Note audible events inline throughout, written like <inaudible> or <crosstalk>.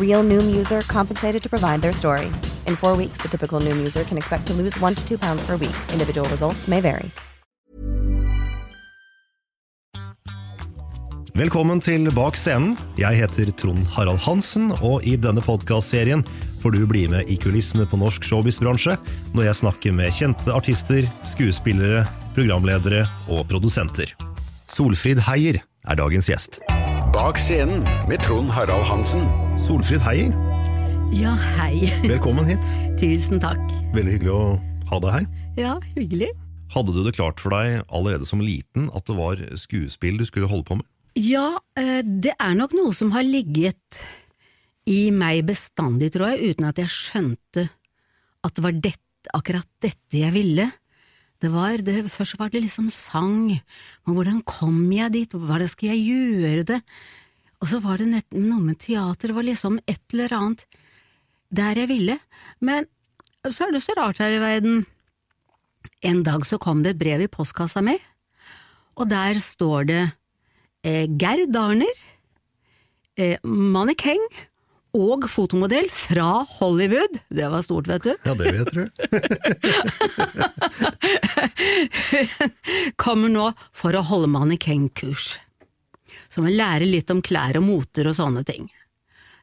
Real Noom user compensated to provide their story. In four weeks, the typical Noom user can expect to lose one to two pounds per week. Individual results may vary. Velkommen til Bak scenen. Jeg heter Trond Harald Hansen, og i denne podkastserien får du bli med i kulissene på norsk showbiz-bransje når jeg snakker med kjente artister, skuespillere, programledere og produsenter. Solfrid Heier er dagens gjest. Bak scenen med Trond Harald Hansen. Solfrid Heier, Ja, hei. velkommen hit. <laughs> Tusen takk. Veldig hyggelig å ha deg her. Ja, hyggelig. Hadde du det klart for deg allerede som liten at det var skuespill du skulle holde på med? Ja, eh, det er nok noe som har ligget i meg bestandig, tror jeg, uten at jeg skjønte at det var dette, akkurat dette jeg ville. Det var, det, Først var det liksom sang, men hvordan kom jeg dit, hva det skal jeg gjøre det? Og så var det nett, noe med teater, det var liksom et eller annet der jeg ville. Men så er det så rart her i verden. En dag så kom det et brev i postkassa mi, og der står det eh, Gerd Arner, eh, mannekeng og fotomodell fra Hollywood. Det var stort, vet du. Ja, det vet du. <laughs> Kommer nå for å holde mannekengkurs. Så man lærer litt om klær og moter og sånne ting.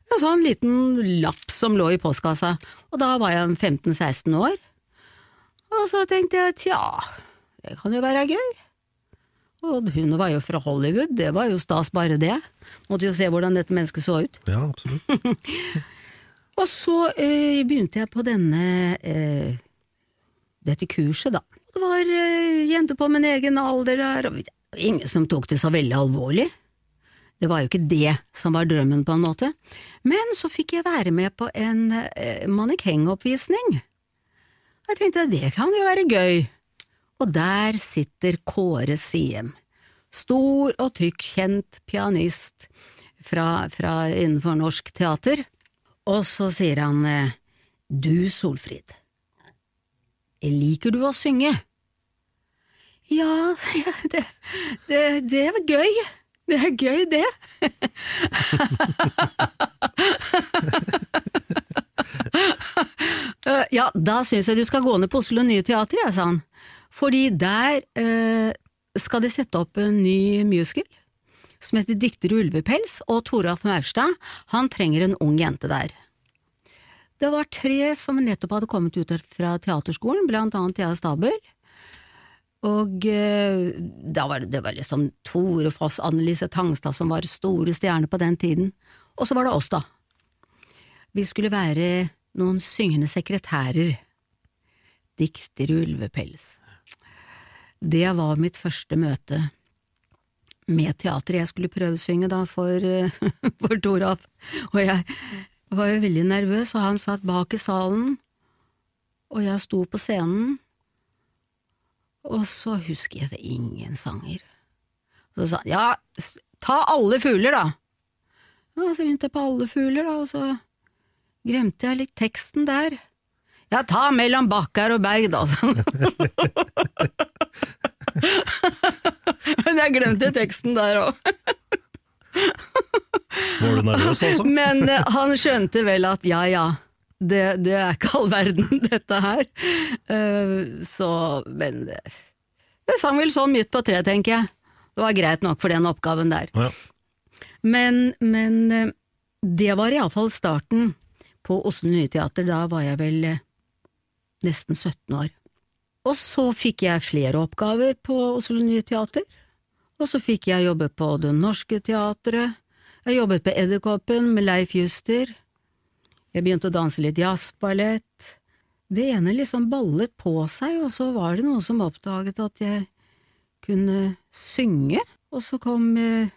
En sånn liten lapp som lå i postkassa, og da var jeg 15–16 år. Og så tenkte jeg tja, det kan jo være gøy. Og hun var jo fra Hollywood, det var jo stas bare det. Måtte jo se hvordan dette mennesket så ut. Ja, absolutt. <laughs> Og så eh, begynte jeg på denne eh, dette kurset, da. Det var eh, jenter på min egen alder der, og ingen som tok det så veldig alvorlig. Det var jo ikke det som var drømmen, på en måte. Men så fikk jeg være med på en eh, mannekengoppvisning. Jeg tenkte det kan jo være gøy. Og der sitter Kåre Siem. Stor og tykk, kjent pianist fra, fra innenfor norsk teater. Og så sier han, eh, du Solfrid, liker du å synge? Ja, <laughs> det, det, det er gøy. Det er gøy, det. <laughs> Eh, ja, da syns jeg du skal gå ned på Oslo Nye Teater, jeg, sa han. Fordi der eh, skal de sette opp en ny musical som heter Dikter i ulvepels, og Toralf Maurstad, han trenger en ung jente der. Det var tre som nettopp hadde kommet ut fra teaterskolen, blant annet Thea Stabel. Og eh, da var det, det var liksom Tore Foss, Annelise Tangstad som var store stjerner på den tiden. Og så var det oss, da. Vi skulle være noen syngende sekretærer. Dikter i ulvepels. Det var mitt første møte med teater. Jeg skulle prøvesynge da for, eh, <laughs> for Toralf, og jeg var jo veldig nervøs, og han satt bak i salen, og jeg sto på scenen, og så husker jeg at det er ingen sanger. Og så sa han ja, ta alle fugler, da. Ja, så begynte jeg på alle fugler, da, og så glemte jeg litt teksten der. Ja, ta mellom bakkar og berg, da, sånn. <laughs> Men jeg glemte teksten der òg. Var du nervøs, altså? <laughs> Men eh, han skjønte vel at ja, ja det, det er ikke all verden <laughs> dette her. Uh, så, men det, sang vel sånn midt på treet, tenker jeg. Det var greit nok for den oppgaven der. Ja. Men, men eh, det var iallfall starten på Oslo Nye Teater. Da var jeg vel eh, nesten 17 år. Og så fikk jeg flere oppgaver på Oslo Nye Teater. Og så fikk jeg jobbe på Det Norske Teatret. Jeg jobbet på Edderkoppen med Leif Juster. Jeg begynte å danse litt jazzballett. Det ene liksom ballet på seg, og så var det noen som oppdaget at jeg kunne synge, og så kom eh,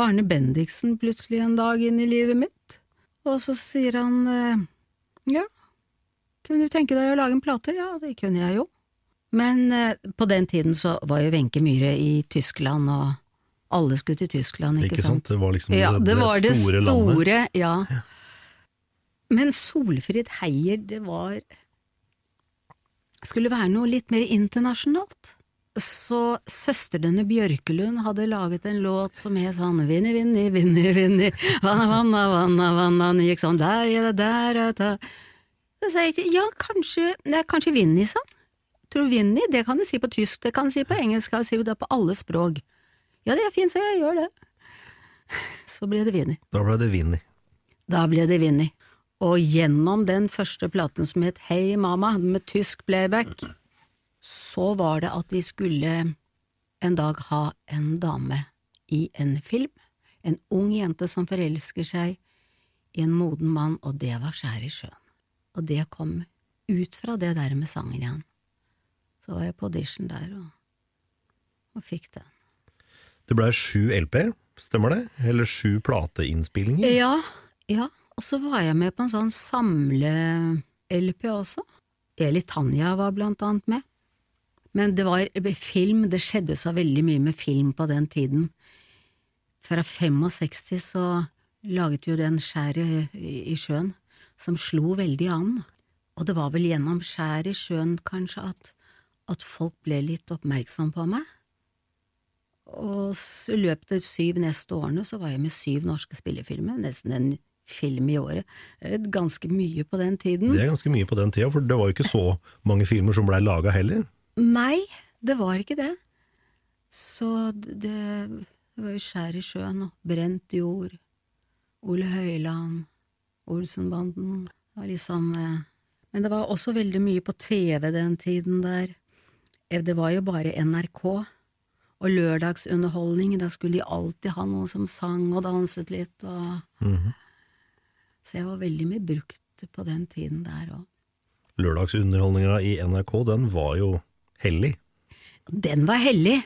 Arne Bendiksen plutselig en dag inn i livet mitt, og så sier han eh, ja, kunne du tenke deg å lage en plate? Ja, det kunne jeg jo. Men eh, på den tiden så var jo Wenche Myhre i Tyskland, og alle skulle til Tyskland, ikke, Ikke sant? Det var liksom ja, det- det, det var det store landet. store, ja. Men Solfrid Heier, det var Skulle være noe litt mer internasjonalt. Så søstrene Bjørkelund hadde laget en låt som het sånn Vinni, vinni, vinni, vinni, vanna, vanna, vanna, vanna, den gikk sånn der, ja, der, ja, da. Så sa jeg ikke, ja, kanskje, det er kanskje Vinni, sånn. Tror du Vinni, det kan du si på tysk, det kan du si på engelsk, kan du si det på alle språk. Ja, det er fint, så jeg gjør det. Så ble det Vinni. Da ble det Vinni. Da ble det Vinni. Og gjennom den første platen som het Hei Mama, med tysk playback, så var det at de skulle en dag ha en dame i en film. En ung jente som forelsker seg i en moden mann, og det var Skjær i sjøen. Og det kom ut fra det der med sangen igjen. Så var jeg på audition der og, og fikk den. Det ble sju LP-er, stemmer det? Eller sju plateinnspillinger? Ja, ja. Og så var jeg med på en sånn samle-LP også. Eli Tanja var blant annet med. Men det var film, det skjedde så veldig mye med film på den tiden. Fra 65 så laget vi jo den Skjæret i sjøen, som slo veldig an. Og det var vel gjennom Skjæret i sjøen kanskje at, at folk ble litt oppmerksom på meg. Og i løpet av syv neste årene så var jeg med syv norske spillefilmer, nesten en film i året. Ganske mye på den tiden. Det er ganske mye på den tida, for det var jo ikke så mange filmer som blei laga heller. Nei, det var ikke det. Så det, det var jo Skjær i sjøen og Brent jord, Ole Høiland, Olsenbanden Det var liksom eh, Men det var også veldig mye på TV den tiden der. Eh, Det var jo bare NRK. Og lørdagsunderholdning, da skulle de alltid ha noen som sang og danset litt og Så jeg var veldig mye brukt på den tiden der òg. Lørdagsunderholdninga i NRK, den var jo hellig. Den var hellig.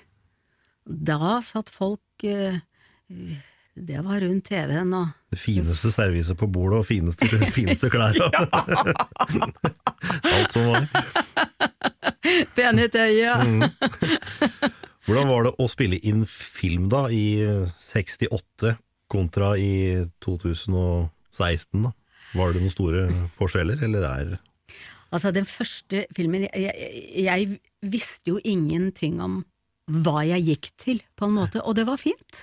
Da satt folk eh, Det var rundt TV-en og Det fineste serviset på bordet og fineste, <laughs> fineste klær. <laughs> Alt som var. Pene i ja. Hvordan var det å spille inn film da, i 68 kontra i 2016? da? Var det noen store forskjeller, eller er Altså, den første filmen jeg, jeg, jeg visste jo ingenting om hva jeg gikk til, på en måte, og det var fint.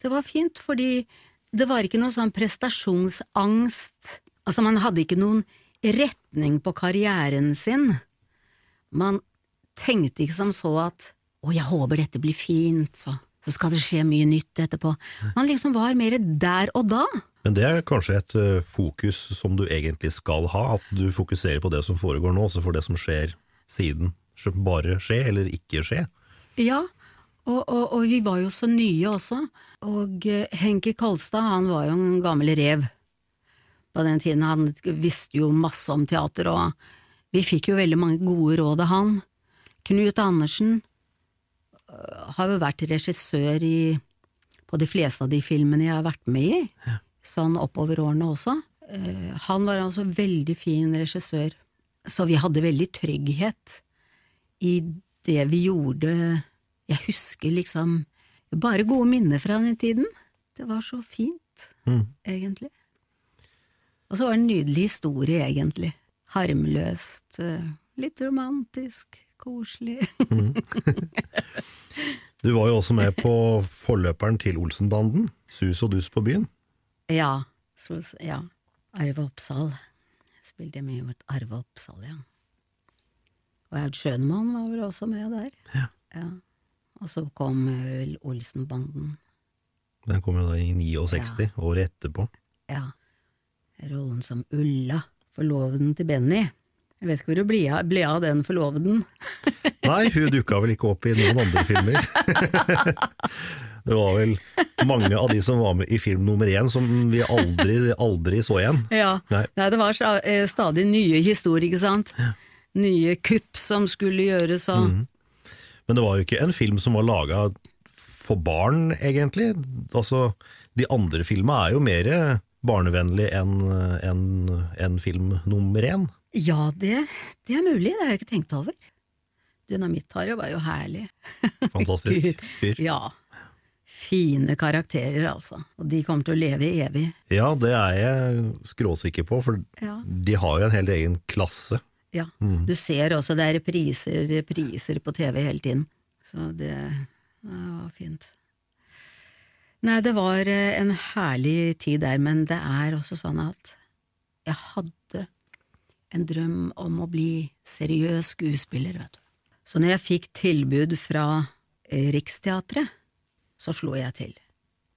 Det var fint, fordi det var ikke noe sånn prestasjonsangst. Altså, man hadde ikke noen retning på karrieren sin. Man tenkte ikke som så at å, jeg håper dette blir fint, så, så skal det skje mye nytt etterpå. Man liksom var mer der og da. Men det er kanskje et eh, fokus som du egentlig skal ha, at du fokuserer på det som foregår nå, også for det som skjer siden. Bare skje, eller ikke skje. Ja, og, og, og vi var jo så nye også. Og eh, Henki Kolstad, han var jo en gammel rev på den tiden. Han visste jo masse om teater, og vi fikk jo veldig mange gode råd av han. Knut Andersen har jo vært regissør i, på de fleste av de filmene jeg har vært med i, sånn oppover årene også. Uh, Han var altså veldig fin regissør, så vi hadde veldig trygghet i det vi gjorde. Jeg husker liksom bare gode minner fra den tiden. Det var så fint, egentlig. Og så var det en nydelig historie, egentlig. Harmløst, eh, litt romantisk, koselig. Du var jo også med på forløperen til Olsenbanden, Sus og dus på byen. Ja. Så, ja. Arve Oppsal. Jeg spilte mye mot Arve Oppsal, ja. Og Aud Schønemann var vel også med der. Ja. Og så kom vel Olsenbanden. Den kom jo da i 69, året etterpå. Ja. Rollen som Ulla, forloveden til Benny. Jeg vet ikke hvor det ble ble av den forloveden. <laughs> Nei, hun dukka vel ikke opp i noen andre filmer. <laughs> det var vel mange av de som var med i film nummer én som vi aldri, aldri så igjen. Ja. Nei. Nei, det var eh, stadig nye historier, ikke sant. Nye kupp som skulle gjøres og mm. Men det var jo ikke en film som var laga for barn, egentlig. Altså, de andre filma er jo mer barnevennlige enn en, en film nummer én. Ja, det, det er mulig, det har jeg ikke tenkt over. Dynamitt-Harry var jo herlig. <laughs> Fantastisk fyr. Ja. Fine karakterer, altså. Og de kommer til å leve evig. Ja, det er jeg skråsikker på, for Ja. de har jo en helt egen klasse. Ja. Du ser også det er repriser, repriser på TV hele tiden. Så det, det var fint. Nei, det var eh, en herlig tid der, men det er også sånn at jeg hadde en drøm om å bli seriøs skuespiller, vet du. Så når jeg fikk tilbud fra eh, Riksteatret, så slo jeg til.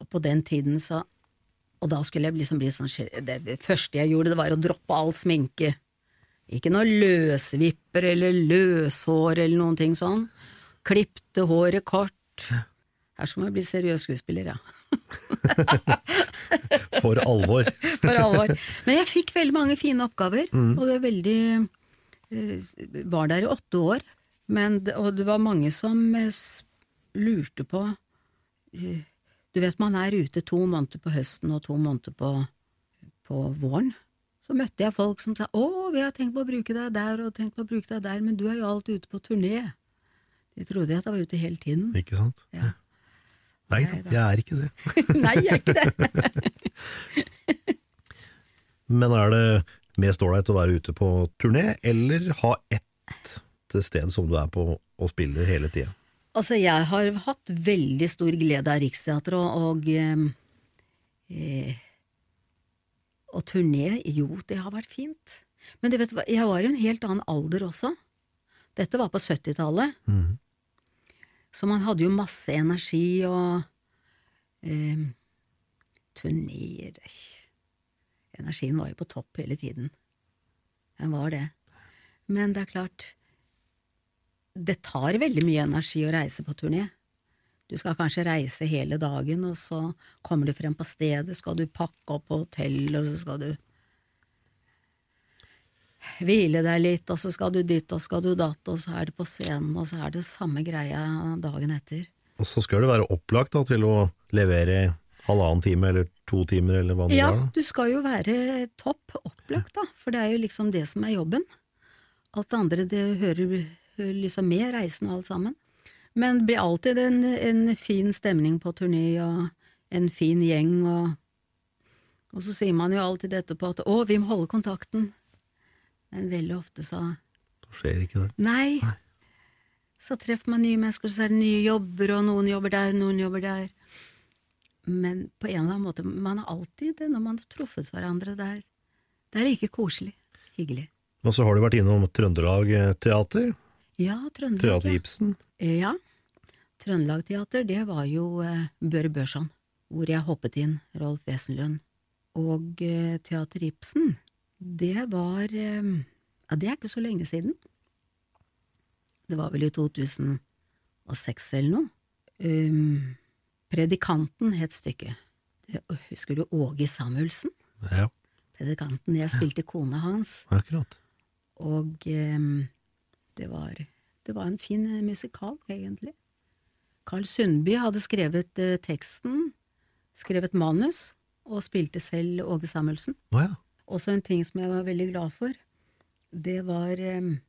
Og på den tiden så Og da skulle jeg liksom bli sånn Det første jeg gjorde, det var å droppe all sminke. Ikke noe løsvipper eller løshår eller noen ting sånn. Klipte håret kort. Her skal man bli seriøs skuespiller, ja. <laughs> For alvor. <laughs> For alvor. Men jeg fikk veldig mange fine oppgaver, og det er veldig eh, Var der i åtte år. Men, og det var mange som eh, lurte på eh, Du vet man er ute to måneder på høsten og to måneder på, på våren. Så møtte jeg folk som sa 'Å, vi har tenkt på å bruke deg der og tenkt på å bruke deg der, men du er jo alt ute på turné'. De trodde at jeg var ute hele tiden. Ikke sant? Ja. Nei da, jeg er ikke det. <laughs> Nei, jeg er ikke det. <laughs> Men er det mest ålreit å være ute på turné, eller ha ett sted som du er på og spiller hele tida? Altså, jeg har hatt veldig stor glede av Riksteatret og, og eh, eh, Og turné, jo, det har vært fint. Men du vet jeg var i en helt annen alder også. Dette var på 70-tallet. Så man hadde jo masse energi og eh, turneer eh, Energien var jo på topp hele tiden. Den var det. Men det er klart, det tar veldig mye energi å reise på turné. Du skal kanskje reise hele dagen, og så kommer du frem på stedet, skal du pakke opp på hotell, og så skal du hvile deg litt, og så skal du dit, og så skal du datt, og så er det på scenen, og så er det samme greia dagen etter. Og så skal du være opplagt da, til å levere halvannen time eller to timer, eller hva det Ja, er. Ja, du skal jo være topp opplagt, da, for det er jo liksom det som er jobben. Alt det andre, det hører, hører liksom med reisen og alt sammen. Men det blir alltid en, en fin stemning på turné, og en fin gjeng, og, og så sier man jo alltid etterpå at å, vi må holde kontakten. Men veldig ofte så Da skjer ikke det. Nei. Så treffer man nye mennesker, så er det nye jobber, og noen jobber der, noen jobber der. Men på en eller annen måte, man har alltid det når man har truffet hverandre der. Det er like koselig. Hyggelig. Og så har du vært innom Trøndelag eh, Teater, Ja, Trøndelag. Teater. Ibsen. Ja. Trøndelag Teater, det var jo eh, Børre Børson, hvor jeg hoppet inn, Rolf Wesenlund. Og eh, Teater Ibsen, det var eh, Ja, det er ikke så lenge siden. Det var vel i 2006 eller noe. Um, Predikanten het stykket. Det, husker du Åge Samuelsen? Ja, Predikanten. Jeg spilte kona hans. akkurat. Og um, det, var, det var en fin eh, musikal, egentlig. Carl Sundby hadde skrevet eh, teksten, skrevet manus, og spilte selv Åge Samuelsen. Oh, ja. Også en ting som jeg var veldig glad for, det var ehm,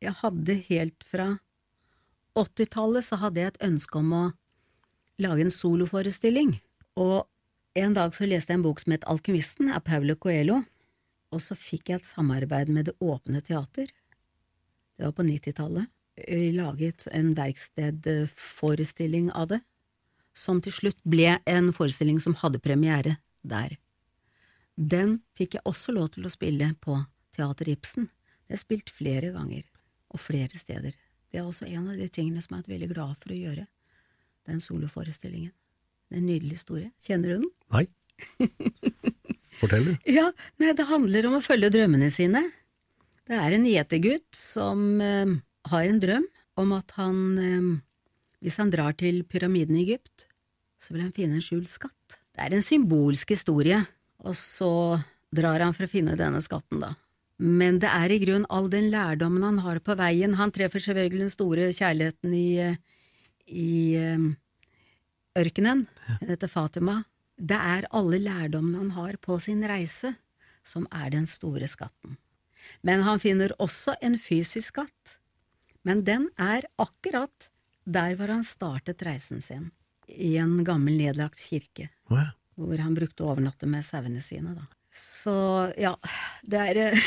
Jeg hadde helt fra 80-tallet så hadde jeg et ønske om å lage en soloforestilling. Og en dag så leste jeg en bok som het Alkymisten av Paulo Coelho, og så fikk jeg et samarbeid med Det Åpne Teater. Det var på 90-tallet. eh, laget en verkstedforestilling av det, som til slutt ble en forestilling som hadde premiere der. Den fikk jeg også lov til å spille på Teater Ibsen. Det er spilt flere ganger, og flere steder. Det er også en av de tingene som jeg er veldig glad for å gjøre, den soloforestillingen. Det er en nydelig historie. Kjenner du den? Nei. Fortell, du. <laughs> Ja, nei, det handler om å følge drømmene sine. Det er en gjetergutt som eh, har en drøm om at han, eh, hvis han drar til pyramiden i Egypt, så vil han finne en skjult skatt. Det er en symbolsk historie, og så drar han for å finne denne skatten, da. Men det er i grunn all den lærdommen han har på veien. Han treffer selvfølgelig den store kjærligheten i, i eh, ørkenen, heter Fatima. Det er alle lærdommene han har på sin reise, som er den store skatten. Men han finner også en fysisk skatt, men den er akkurat der hvor han startet reisen sin, i en gammel nedlagt kirke, ja. Hvor han brukte å overnatte med sauene sine, da. Så ja, det er <laughs>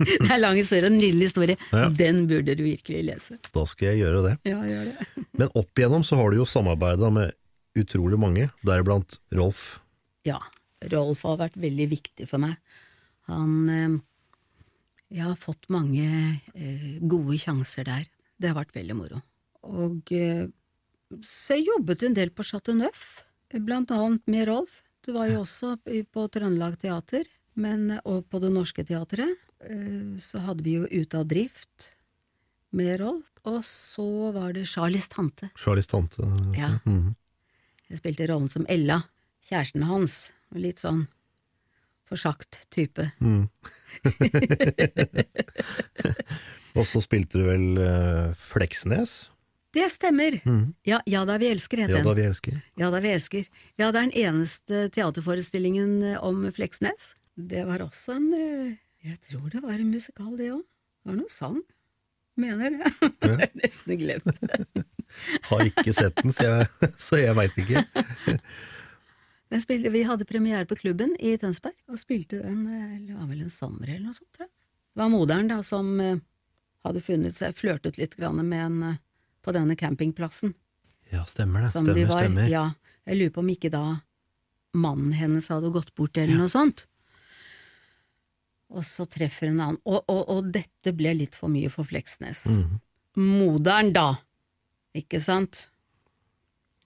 Det er lang historie, en nydelig historie. Ja. Den burde du virkelig lese. Da skal jeg gjøre det. Ja, gjør det. <laughs> Men opp igjennom så har du jo samarbeida med utrolig mange, deriblant Rolf. Ja, Rolf har vært veldig viktig for meg. Han eh, Jeg har fått mange eh, gode sjanser der. Det har vært veldig moro. Og eh, så jeg jobbet en del på Chateau Neuf, blant annet med Rolf. Du var jo også på Trøndelag Teater, men, og på Det Norske Teatret. Eh, Så hadde vi jo Ute av drift med Rolf. Og så var det Charlies tante. Charlies tante. Ja. Mhm. Jeg spilte rollen som Ella, kjæresten hans. Litt sånn forsagt type. Mm. <laughs> <laughs> Og så spilte du vel eh, Fleksnes? Det stemmer! Ja, ja da vi elsker, het Ja da vi elsker. Ja da vi elsker. Ja, det er den eneste teaterforestillingen eh, om Fleksnes. Det var også en eh, Jeg tror det var en musikal, det òg. Det var noe sang. Mener det. <laughs> Jeg har nesten glemt det. <laughs> Har ikke sett den, så jeg, <laughs> så jeg veit ikke. Den spilte, vi hadde premiere på klubben i Tønsberg, og spilte den eh, det var vel en sommer eller noe sånt, tror jeg. Det var moderen da som hadde funnet seg, flørtet litt grann med en på denne campingplassen. Ja, stemmer det. stemmer, de var, stemmer. Ja, jeg lurer på om ikke da mannen hennes hadde gått bort eller noe sånt. Og så treffer en annen, og, og, og dette ble litt for mye for Fleksnes. Mm. Moderen, da, ikke sant?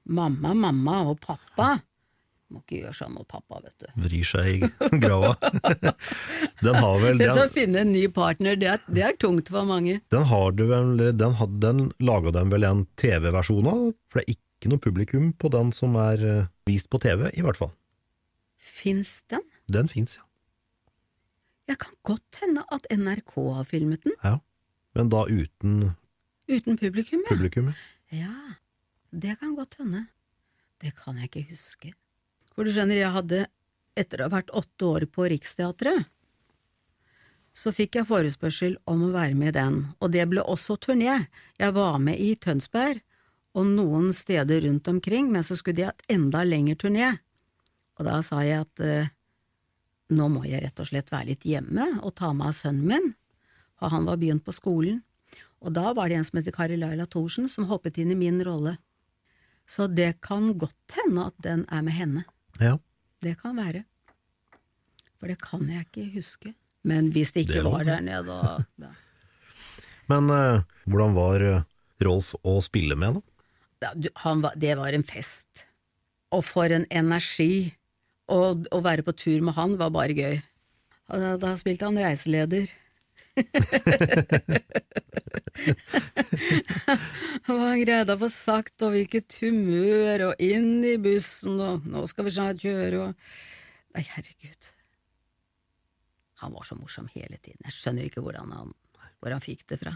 Mamma, mamma og pappa. Må ikke gjøre sånn mot pappa, vet du. Vrir seg i grava. <laughs> Den har vel Det å den, finne en ny partner, det er, det er tungt for mange. den har du vel Den, had- den laga dem vel en TV-versjon av? For det er ikke noe publikum på den som er eh, vist på TV, i hvert fall. Fins den? Den fins, ja. Jeg kan godt hende at NRK har filmet den, ja. Men da uten uten publikum. Ja. publikum. ja. Ja, det kan godt hende. Det kan jeg ikke huske. For du skjønner, jeg hadde, etter å ha vært åtte år på Riksteatret, så fikk jeg forespørsel om å være med i den, og det ble også turné. Jeg var med i Tønsberg og noen steder rundt omkring, men så skulle de ha et enda lengre turné. Og da sa jeg at eh, nå må jeg rett og slett være litt hjemme og ta med sønnen min, for han var begynt på skolen. Og da var det en som heter Kari Laila Thorsen som hoppet inn i min rolle. Så det kan godt hende at den er med henne. Ja. Det kan være. For det kan jeg ikke huske. Men hvis det ikke Det var der nede, da, <laughs> da, Men uh, hvordan var eh, Rolf å spille med, da? da, var, Det var en fest. Og for en energi. Og å være på tur med han var bare gøy. Da, da spilte han reiseleder. Hva han greide å få sagt, og hvilket humør, og inn i bussen, og nå skal vi snart kjøre, og Nei, herregud. Han var så morsom hele tiden. Jeg skjønner ikke hvordan han, hvor han fikk det fra.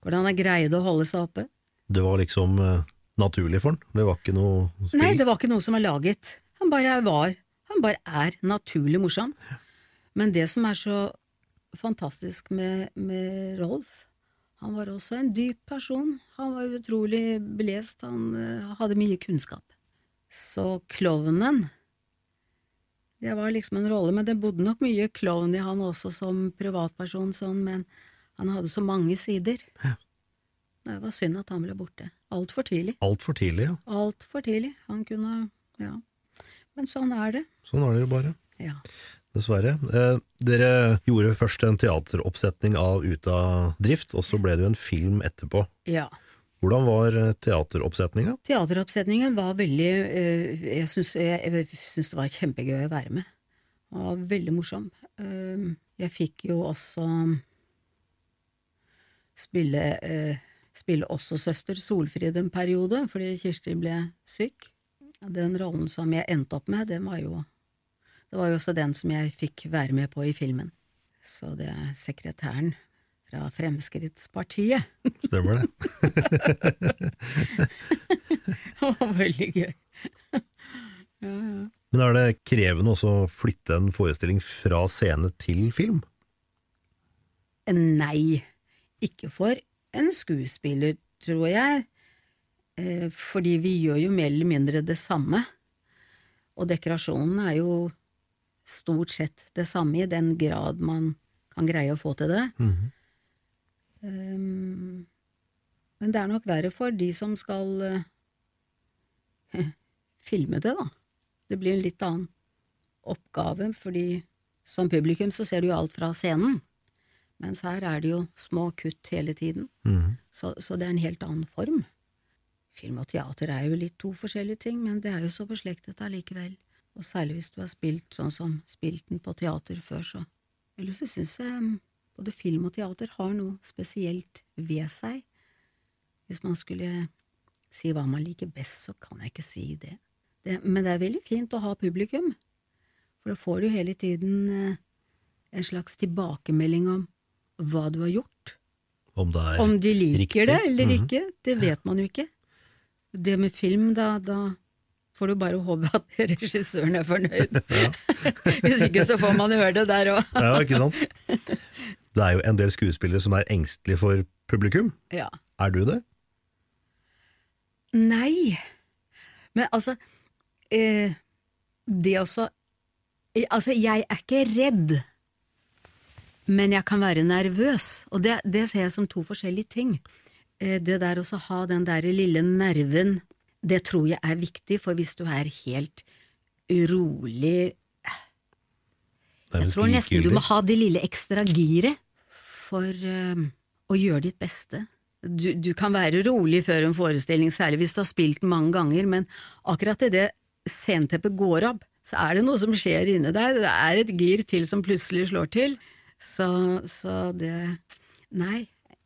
Hvordan han greide å holde seg oppe. Det var liksom uh, naturlig for han? Det var ikke noe spill? Nei, det var ikke noe som var laget. Han bare var. Han bare er naturlig morsom. Men det som er så fantastisk med, med Rolf, han var også en dyp person. Han var utrolig belest, han uh, hadde mye kunnskap. Så klovnen, det var liksom en rolle, men det bodde nok mye klovn i han også som privatperson, sånn, men han hadde så mange sider. det var synd at han ble borte. Altfor tidlig. Altfor tidlig, ja. Altfor tidlig. Han kunne Ja. Men sånn er det. Sånn er det jo bare. Ja. Dessverre. Eh, dere gjorde først en teateroppsetning av Ut av drift, og så ble det jo en film etterpå. ja. Hvordan var teateroppsetninga? teateroppsetninga? Teateroppsetningen var veldig eh, Jeg syns, jeg, jeg syns det var kjempegøy å være med. Det var veldig morsom. Eh, jeg fikk jo også spille, eh, spille også søster Solfrid en periode, fordi Kirsti ble syk. Den rollen som jeg endte opp med, det var jo det var jo også den som jeg fikk være med på i filmen. Så det er sekretæren fra Fremskrittspartiet. Stemmer det? <laughs> Det var veldig gøy. Men er det krevende også å flytte en forestilling fra scene til film? Nei, ikke for en skuespiller, tror jeg, eh, fordi vi gjør jo mer eller mindre det samme, og dekorasjonen er jo stort sett det samme i den grad man kan greie å få til det. Um, men det er nok verre for de som skal uh, <laughs> filme det, da. Det blir en litt annen oppgave, fordi som publikum så ser du jo alt fra scenen, mens her er det jo små kutt hele tiden, så, så det er en helt annen form. Film og teater er jo litt to forskjellige ting, men det er jo så beslektet allikevel. Og særlig hvis du har spilt sånn som spilt den på teater før, så Eller så syns jeg mm, både film og teater har noe spesielt ved seg. Hvis man skulle si hva man liker best, så kan jeg ikke si det. det men det er veldig fint å ha publikum, for da får du hele tiden eh, en slags tilbakemelding om hva du har gjort. Om Om de liker riktig? det eller Mhm. ikke, det vet man jo ikke. Det med film, da, da får du bare håpe at <laughs> regissøren er fornøyd. <laughs> <laughs> Hvis ikke så får man høre det der òg. Ja, ikke sant? Det er jo en del skuespillere som er engstelige for publikum. Ja. Er du det? Nei, men altså eh, Det også eh, Altså, jeg er ikke redd, men jeg kan være nervøs, og det, det ser jeg som to forskjellige ting. Eh, det der å ha den der lille nerven, det tror jeg er viktig, for hvis du er helt rolig Jeg tror nesten du må ha det lille ekstra giret for eh, å gjøre ditt beste. Du, du kan være rolig før en forestilling, særlig hvis du har spilt den mange ganger, men akkurat idet sceneteppet går opp, så er det noe som skjer inni deg. Det er et gir til som plutselig slår til. Så, så det Nei,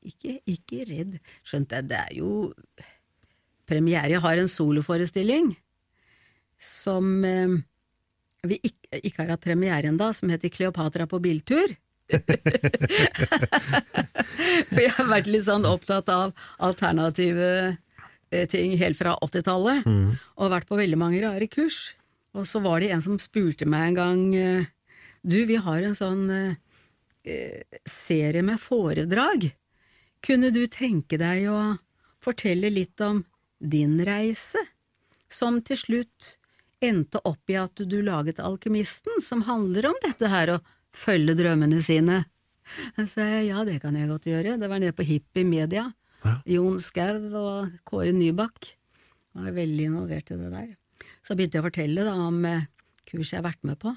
ikke, ikke redd. Skjønt jeg, det er jo Premiere Jeg har en soloforestilling som eh, vi ikke, ikke har hatt premiere ennå, som heter Kleopatra på biltur. <laughs> For jeg har vært litt sånn opptatt av alternative eh, ting helt fra 80-tallet, og vært på veldig mange rare kurs. Og så var det en som spurte meg en gang eh, Du, vi har en sånn eh, serie med foredrag. Kunne du tenke deg å fortelle litt om din reise, som til slutt endte opp i at du laget Alkymisten, som handler om dette her å følge drømmene sine? Jeg sa ja, det kan jeg godt gjøre. Det var nede på Hippie Media. Jon Skau og Kåre Nybakk var veldig involvert i det der. Så begynte jeg å fortelle da om eh, kurs jeg har vært med på.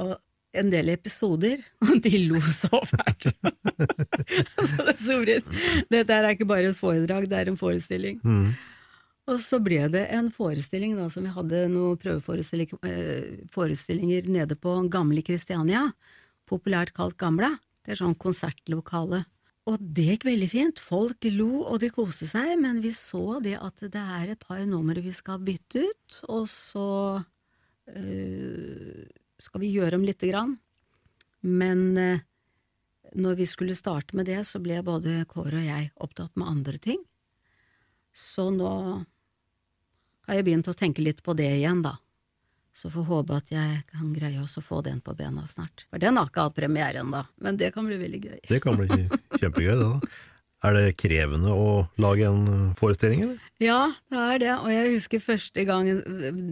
Og en del episoder, <laughs> og de lo så fælt. <laughs> <laughs> så det Sorin, dette er ikke bare et foredrag, det er en forestilling. Og så ble det en forestilling da, som vi hadde noen prøveforestillinger eh, nede på Gamle Kristiania, populært kalt Gamla. Det er sånn konsertlokale. Og det gikk veldig fint. Folk lo og de koste seg, men vi så det at det er et par numre vi skal bytte ut, og så øh, skal vi gjøre om lite grann. Men eh, når vi skulle starte med det, så ble både Kåre og jeg opptatt med andre ting. Så nå har jeg begynt å tenke litt på det igjen, da. Så får håpe at jeg kan greie også å få den på bena snart. For den har ikke hatt premiere ennå, men det kan bli veldig gøy. Det kan bli kjempegøy, det da. Er det krevende å lage en eh, forestilling, eller? Ja, det er det, og jeg husker første gangen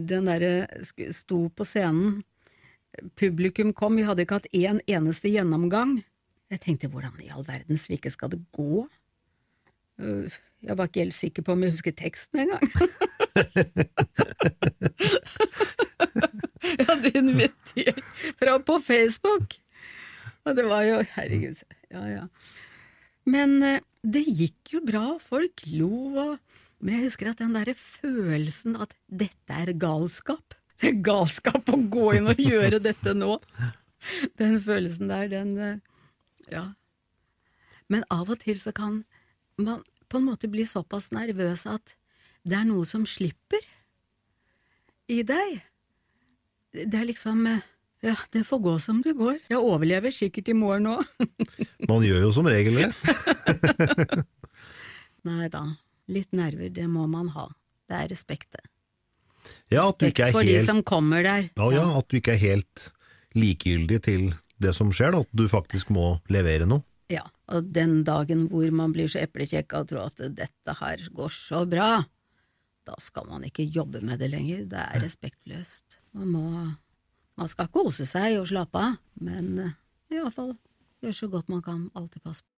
den derre sto på scenen, publikum kom, vi hadde ikke hatt én eneste gjennomgang. Jeg tenkte hvordan i all verdens rike skal det gå? Øh, Jeg var ikke helt sikker på om jeg husker teksten engang. <laughs> jeg hadde invitert fra på Facebook, og det var jo Herregud. Ja, ja. Men eh, det gikk jo bra, folk lo og Men jeg husker at den derre følelsen at dette er galskap <laughs> galskap å gå inn og gjøre dette nå. Den følelsen der, den eh, Ja. Men av og til så kan man på en måte bli såpass nervøs at det er noe som slipper i deg. Det er liksom eh, Ja, det får gå som det går. Jeg overlever sikkert i morgen òg. <laughs> Man gjør jo som regel det. <laughs> Nei da, litt nerver, det må man ha. Det er respekt, det. Ja, at du ikke er for de helt som kommer der. Ja, ja, at du ikke er helt likegyldig til det som skjer, da. At du faktisk må levere noe. Ja, og den dagen hvor man blir så eplekjekk og tror at dette her går så bra, da skal man ikke jobbe med det lenger. Det er respektløst. Man må Man skal kose seg og slappe av, men eh, iallfall gjøre så godt man kan. Alltid passe på.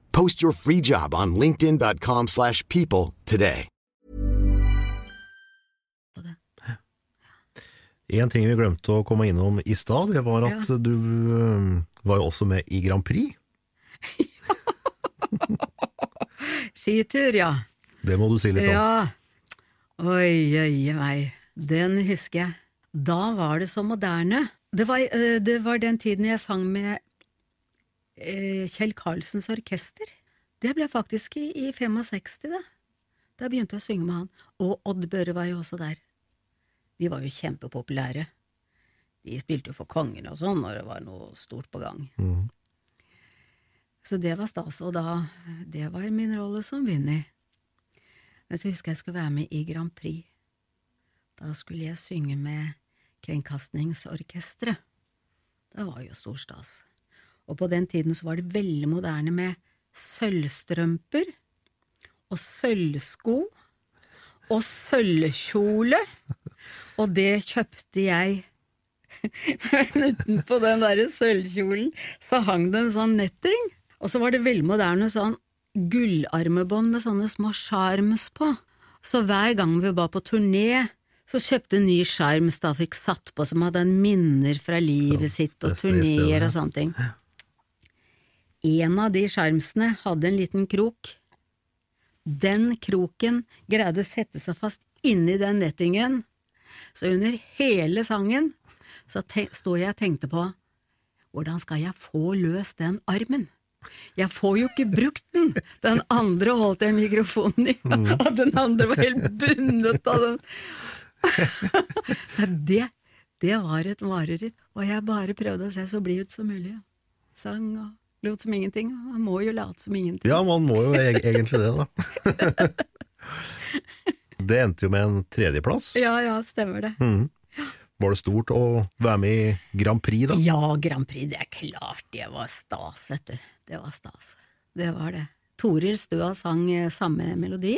Post your free job on linkedin.com/people slash people today. En ting vi glemte å komme innom i stad, det var at du var jo også med i Grand Prix. <laughs> Skitur, ja. Det må du si litt om. Ja. Oi, oi, meg. Den husker jeg. Da var det så moderne. Det var, eh, det var den tiden jeg sang med Kjell Karlsens orkester. Det ble faktisk i, i 65, det. Da begynte jeg å synge med han. Og Odd Børre var jo også der. De var jo kjempepopulære. De spilte jo for kongen og sånn når det var noe stort på gang. Så det var stas, og da Det var min rolle som Vinni. Men så husker jeg jeg skulle være med i Grand Prix. Da skulle jeg synge med Kringkastingsorkesteret. Det var jo stor stas. Og på den tiden så var det veldig moderne med sølvstrømper og sølvsko og sølvkjole. Og det kjøpte jeg. <laughs> Men utenpå den derre sølvkjolen så hang det en sånn netting. Og så var det veldig moderne sånn gullarmebånd med sånne små sjarms på. Så hver gang vi var på turné, så kjøpte en ny sjarms da fikk satt på som hadde en minner fra livet sitt og turneer og sånne ting. En av de skjermsene hadde en liten krok. Den kroken greide å sette seg fast inni den nettingen, så under hele sangen så sto jeg og tenkte på hvordan skal jeg få løst den armen? Jeg får jo ikke brukt den! Den andre holdt jeg mikrofonen i, <laughs> og den andre var helt bundet av den. <laughs> det, det var et mareritt, og jeg bare prøvde å se så blid ut som mulig. Sang og lot som ingenting. Man må jo late som ingenting. Ja, man må jo eg- egentlig det, da. <laughs> Det endte jo med en tredjeplass. Ja, ja, stemmer det. Var det stort å være med i Grand Prix, da? Ja, Grand Prix, det er klart det var stas, vet du. Det var stas. Det var det. Toril Støa sang eh, samme melodi,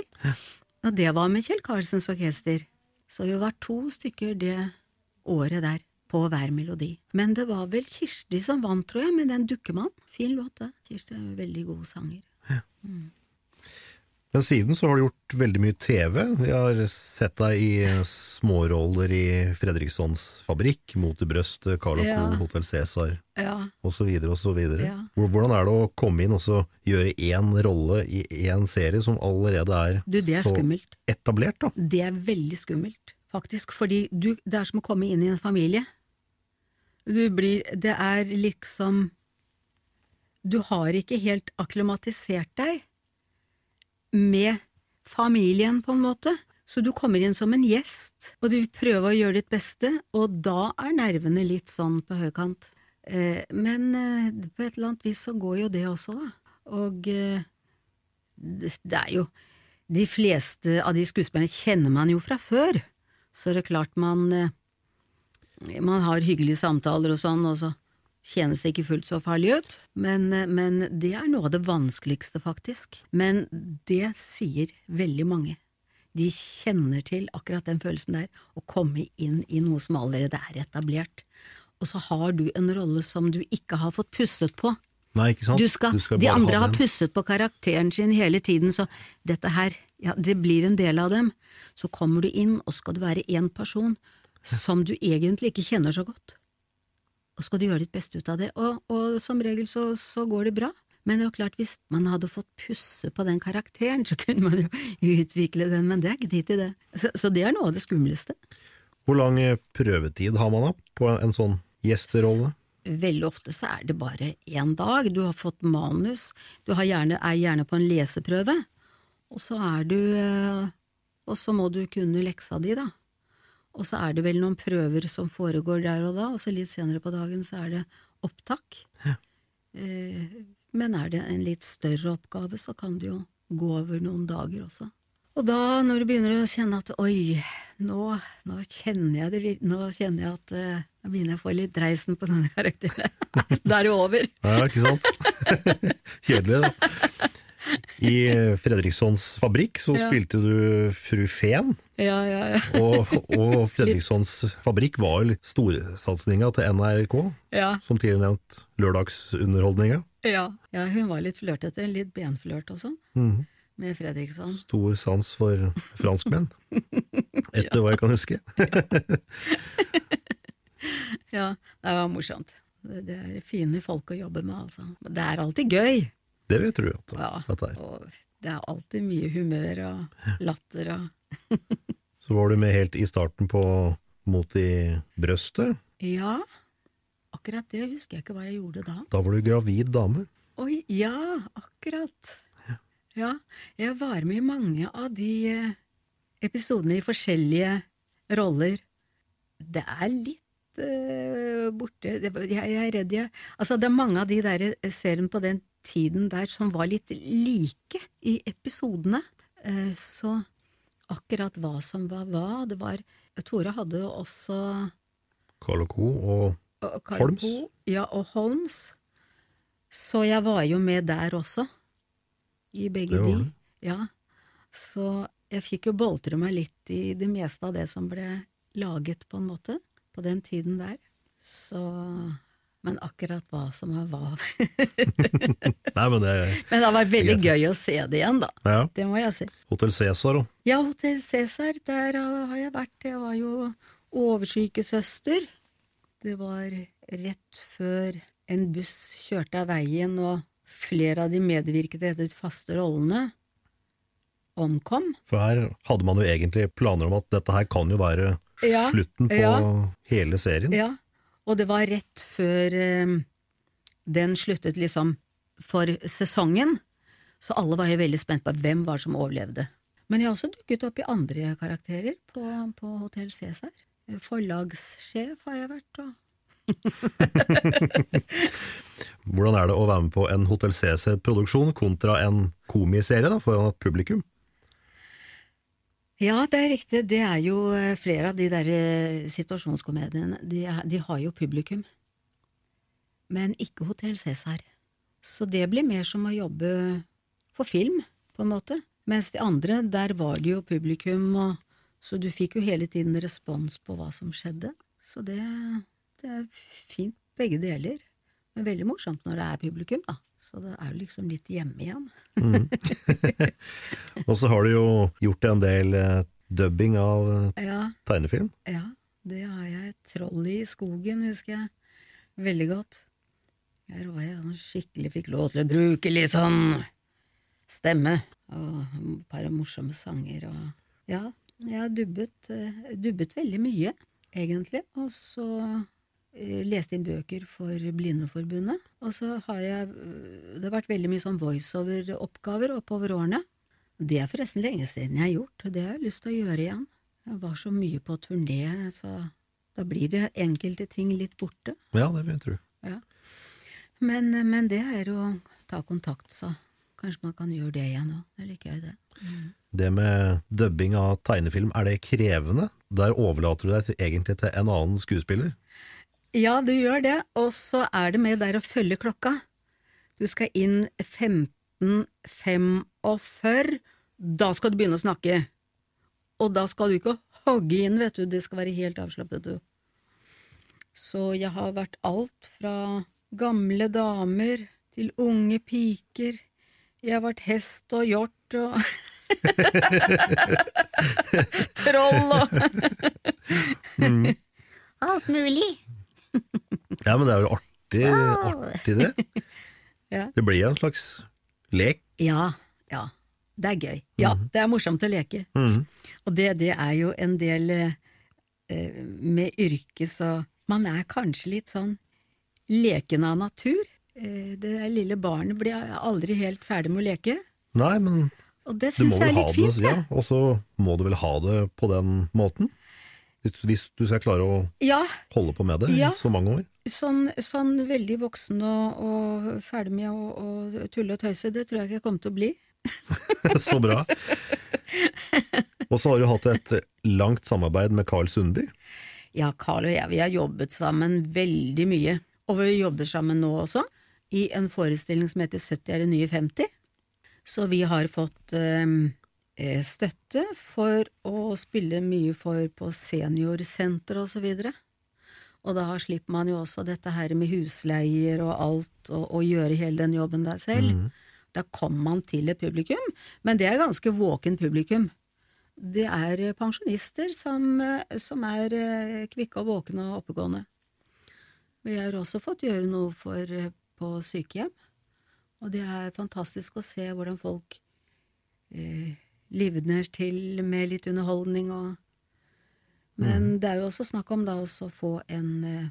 og det var med Kjell Karlsens orkester. Så vi var to stykker det året der, på hver melodi. Men det var vel Kirsti som vant, tror jeg, med den Dukkemann. Fin låt, det. Kirsti er veldig god sanger. Men siden så har du gjort veldig mye TV. Vi har sett deg i småroller i Fredrikssons fabrikk, Mot i brøstet, Carl og Ja. Co., Hotell Cæsar Ja. osv. osv. Ja. Hvordan er det å komme inn og så gjøre én rolle i én serie som allerede er, Du, det er så skummelt. etablert? da? Det er veldig skummelt, faktisk, fordi du, det er som å komme inn i en familie. Du blir Det er liksom Du har ikke helt akklimatisert deg med familien, på en måte. Så du kommer inn som en gjest, og du prøver å gjøre ditt beste, og da er nervene litt sånn på høykant. Eh, men eh, på et eller annet vis så går jo det også, da. Og eh, det, er jo De fleste av de skuespillerne kjenner man jo fra før, så det er klart man Man har hyggelige samtaler og sånn, og så kjennes det ikke fullt så farlig ut. Men, eh, men det er noe av det vanskeligste, faktisk. Men det sier veldig mange. De kjenner til akkurat den følelsen der, å komme inn i noe som allerede er etablert. Og så har du en rolle som du ikke har fått pusset på. Nei, ikke sant? Du skal, Du skal de andre har pusset på karakteren sin hele tiden, så dette her, ja, det blir en del av dem. Så kommer du inn, og skal du være én person som du egentlig ikke kjenner så godt. Og skal du gjøre ditt beste ut av det, og, og som regel så, så går det bra. Men det er jo klart, hvis man hadde fått pusse på den karakteren, så kunne man jo utvikle den, men det er ikke tid til det. Så, så det er noe av det skumleste. Hvor lang eh, prøvetid har man da på en sånn gjesterolle? Veldig ofte så er det bare én dag. Du har fått manus, du har gjerne, er gjerne på en leseprøve, og så er du eh, Og så må du kunne leksa di, da. Og så er det vel noen prøver som foregår der og da, og så litt senere på dagen så er det opptak. Ja. Men er det en litt større oppgave, så kan det jo gå over noen dager også. Og da, når du begynner å kjenne at oi, nå, nå kjenner jeg det, nå kjenner jeg at eh, Nå begynner jeg å få litt dreisen på denne karakteren. <laughs> da er det over. Ja, ikke sant? <laughs> Kjedelig, da. I eh, Fredrikssons fabrikk så Ja. spilte du fru Fen, Ja, ja, ja. og, og <laughs> Fredrikssons fabrikk var jo storsatsinga til NRK, Ja. som tidligere nevnt lørdagsunderholdninga. Ja. ja, hun var litt flørtete, litt benflørt og sånn, Mhm. med Fredriksson. Stor sans for franskmenn, <laughs> etter hva jeg kan huske. <laughs> Ja, det var morsomt. Det det er fine folk å jobbe med, altså. Det er alltid gøy. Det vil jeg tro at, Ja, at det er. og det er alltid mye humør og latter og Så var du med helt i starten på Mot i brøstet. Ja, akkurat det husker jeg ikke hva jeg gjorde da. Da var du gravid dame. Oi, ja, akkurat. Ja, jeg var med i mange av de eh, episodene i forskjellige roller. Det er litt uh, borte jeg, jeg er redd jeg Altså, det er mange av de der eh, seriene på den tiden der som var litt like i episodene. Eh, så akkurat hva som var hva Det var Tore hadde jo også Carl og Co. og og Holms. Ja, og Holms. Så jeg var jo med der også, i begge de. Ja. Så jeg fikk jo boltre meg litt i det meste av det som ble laget, på en måte, på den tiden der. Så Men akkurat hva som er hva <laughs> Nei, men det Men det har vært veldig gøy å se det igjen, da. Ja. Det må jeg si. Hotell Cæsar òg? Ja, Hotell Cæsar, der har jeg vært. Jeg var jo oversykesøster. Det var rett før en buss kjørte av veien, og flere av de medvirkede i de faste rollene omkom. For her hadde man jo egentlig planer om at dette her kan jo være Ja, slutten på ja. hele serien. Ja, og det var rett før eh, den sluttet liksom for sesongen, så alle var jo veldig spent på hvem var som overlevde. Men jeg har også dukket opp i andre karakterer på, på Hotell Cæsar. Forlagssjef har jeg vært, og <laughs> Hvordan er det å være med på en Hotell Cæsar-produksjon kontra en komiserie da, foran et publikum? Ja, det er riktig. Det er jo eh, flere av de der eh, situasjonskomediene. De, de har jo publikum. Men ikke Hotell Cæsar. Så det blir mer som å jobbe for film, på en måte. Mens de andre, der var det jo publikum, og, så du fikk jo hele tiden respons på hva som skjedde. Så det, det er fint begge deler. Men veldig morsomt når det er publikum, da. Så det er jo liksom litt hjemme igjen. Mm. <laughs> og så har du jo gjort en del eh, dubbing av eh, Ja, tegnefilm. ja, det har jeg. Trollet i skogen husker jeg veldig godt. Her var jeg sånn skikkelig fikk lov til å bruke litt sånn stemme, og et par morsomme sanger og Ja, jeg har dubbet, eh, dubbet veldig mye, egentlig. Og så leste inn bøker for Blindeforbundet. Og så har jeg eh, Det har vært veldig mye sånn voiceover-oppgaver oppover årene. Det er forresten lenge siden jeg har gjort, og det har jeg lyst til å gjøre igjen. Jeg var så mye på turné, så da blir det enkelte ting litt borte. Ja, det vil jeg tro. Ja. Men, men det er å ta kontakt, så kanskje man kan gjøre det igjen òg. Det liker jeg, det. Det med dubbing av tegnefilm, er det krevende? Der overlater du deg til, egentlig til en annen skuespiller? Ja, du gjør det, og så er det med der å følge klokka. Du skal inn 15.45, da skal du begynne å snakke. Og da skal du ikke hogge inn, vet du, det skal være helt avslappet, du. Så jeg har vært alt fra gamle damer til unge piker. Jeg har vært hest og hjort og <laughs> troll og <laughs> Alt mulig. Ja, men det er jo artig, artig det. <laughs> Ja. Det blir jo en slags lek. Ja, ja. Det er gøy. Ja, det er morsomt å leke. Mhm. Og det, det er jo en del eh, med yrket, så man er kanskje litt sånn leken av natur. Eh, det lille barnet blir aldri helt ferdig med å leke. Nei, men Og det syns må jeg er litt fint, det. ja. Og så må du vel ha det på den måten? Hvis, hvis du skal klare å Ja, holde på med det Ja. i så mange år? Sånn, sånn veldig voksen og, og ferdig med å, tulle og tøyse, det tror jeg ikke jeg kommer til å bli. <laughs> så bra. Og så har du hatt et langt samarbeid med Carl Sundby. Ja, Carl og jeg, vi har jobbet sammen veldig mye, og vi jobber sammen nå også, i en forestilling som heter 70 er det nye 50. Så vi har fått eh, eh, støtte for å spille mye for på seniorsenter og så videre. Og da slipper man jo også dette her med husleier og alt, og, og gjøre hele den jobben der selv. Da kommer man til et publikum, men det er ganske våken publikum. Det er eh, pensjonister som, eh, som er eh, kvikke og våkne og oppegående. Vi har også fått gjøre noe for, på sykehjem, og det er fantastisk å se hvordan folk eh, livner til med litt underholdning og Men det er jo også snakk om da også å få en, eh,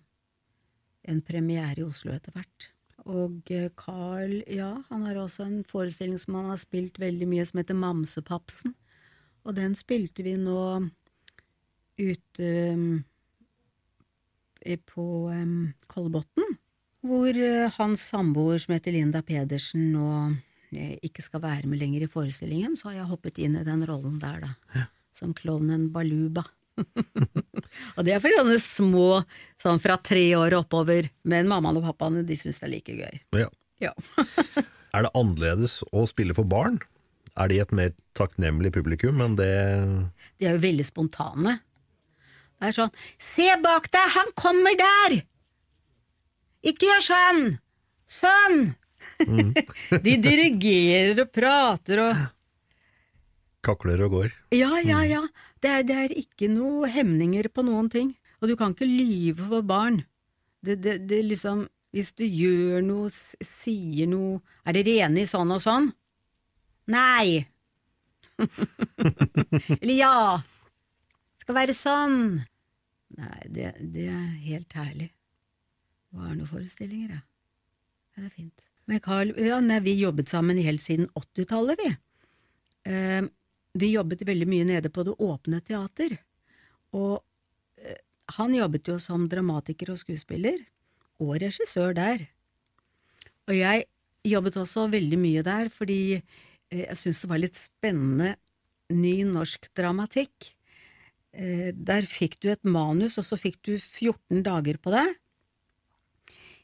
en premiere i Oslo etter hvert. Og eh, Carl, ja, han har også en forestilling som han har spilt veldig mye, som heter Mamsepapsen. Og den spilte vi nå ute um, på um, Kolbotn, hvor eh, hans samboer som heter Linda Pedersen nå eh, ikke skal være med lenger i forestillingen, så har jeg hoppet inn i den rollen der, da. Som klovnen Baluba. <laughs> og det er for sånne små, sånn fra tre år og oppover, men mammaen og pappaen de syns det er like gøy. Ja. Ja. <laughs> Er det annerledes å spille for barn? Er de et mer takknemlig publikum enn det De er jo veldig spontane. Det er sånn Se bak deg, han kommer der! Ikke gjør sånn! Sånn! <laughs> De dirigerer og prater og kakler og går? Ja, ja, ja. Det er, det er ikke noe hemninger på noen ting. Og du kan ikke lyve for barn. Det, det, det liksom Hvis du gjør noe, sier noe Er dere rene i sånn og sånn? Nei. <laughs> Eller ja. Skal være sånn. Nei, det, det er helt herlig. Hva er noen forestillinger, da? ja. Det er fint. Men Carl, ja, nei, vi jobbet sammen helt siden 80-tallet, vi. Eh, vi jobbet veldig mye nede på Det Åpne Teater. Og eh, han jobbet jo som dramatiker og skuespiller, og regissør der. Og jeg jobbet også veldig mye der, fordi eh, jeg syntes det var litt spennende ny norsk dramatikk. Eh, der fikk du et manus, og så fikk du 14 dager på deg.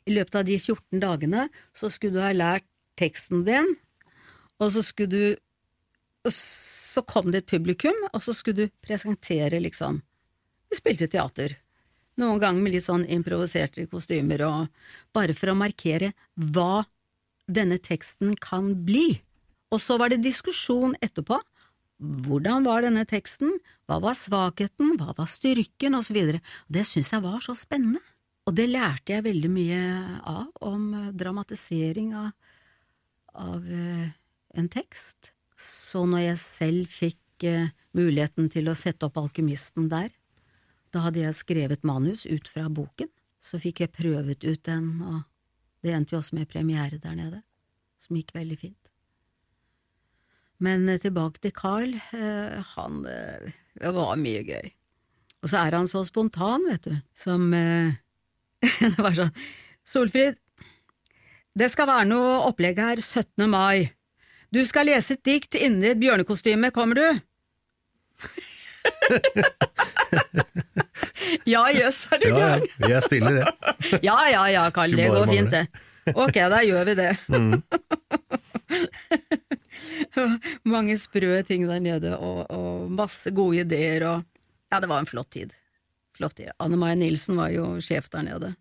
I løpet av de 14 dagene så skulle du ha lært teksten din, og så skulle du Så kom det et publikum, og så skulle du presentere, liksom. Vi spilte teater. Noen ganger med litt sånn improviserte kostymer, og bare for å markere hva denne teksten kan bli. Og så var det diskusjon etterpå. Hvordan var denne teksten, hva var svakheten, hva var styrken, og så videre. Det syns jeg var så spennende. Og det lærte jeg veldig mye av, om dramatisering av, av uh, en tekst. Så når jeg selv fikk eh, muligheten til å sette opp Alkymisten der, da hadde jeg skrevet manus ut fra boken, så fikk jeg prøvet ut den, og det endte jo også med premiere der nede, som gikk veldig fint. Men eh, tilbake til Carl, han Det var mye gøy. Og så er han så spontan, vet du, som <laughs> det var sånn Solfrid, det skal være noe opplegg her 17. mai. Du skal lese et dikt inni et bjørnekostyme, kommer du? <laughs> ja jøss, er du gæren? Ja, ja, jeg stiller det. <laughs> ja ja ja, Karl, det går fint det. Ok, da gjør vi det. <laughs> Mm. Mange sprø ting der nede, og, og masse gode ideer, og ja, det var en flott tid flott. Anne Maja Nilsen var jo sjef der nede,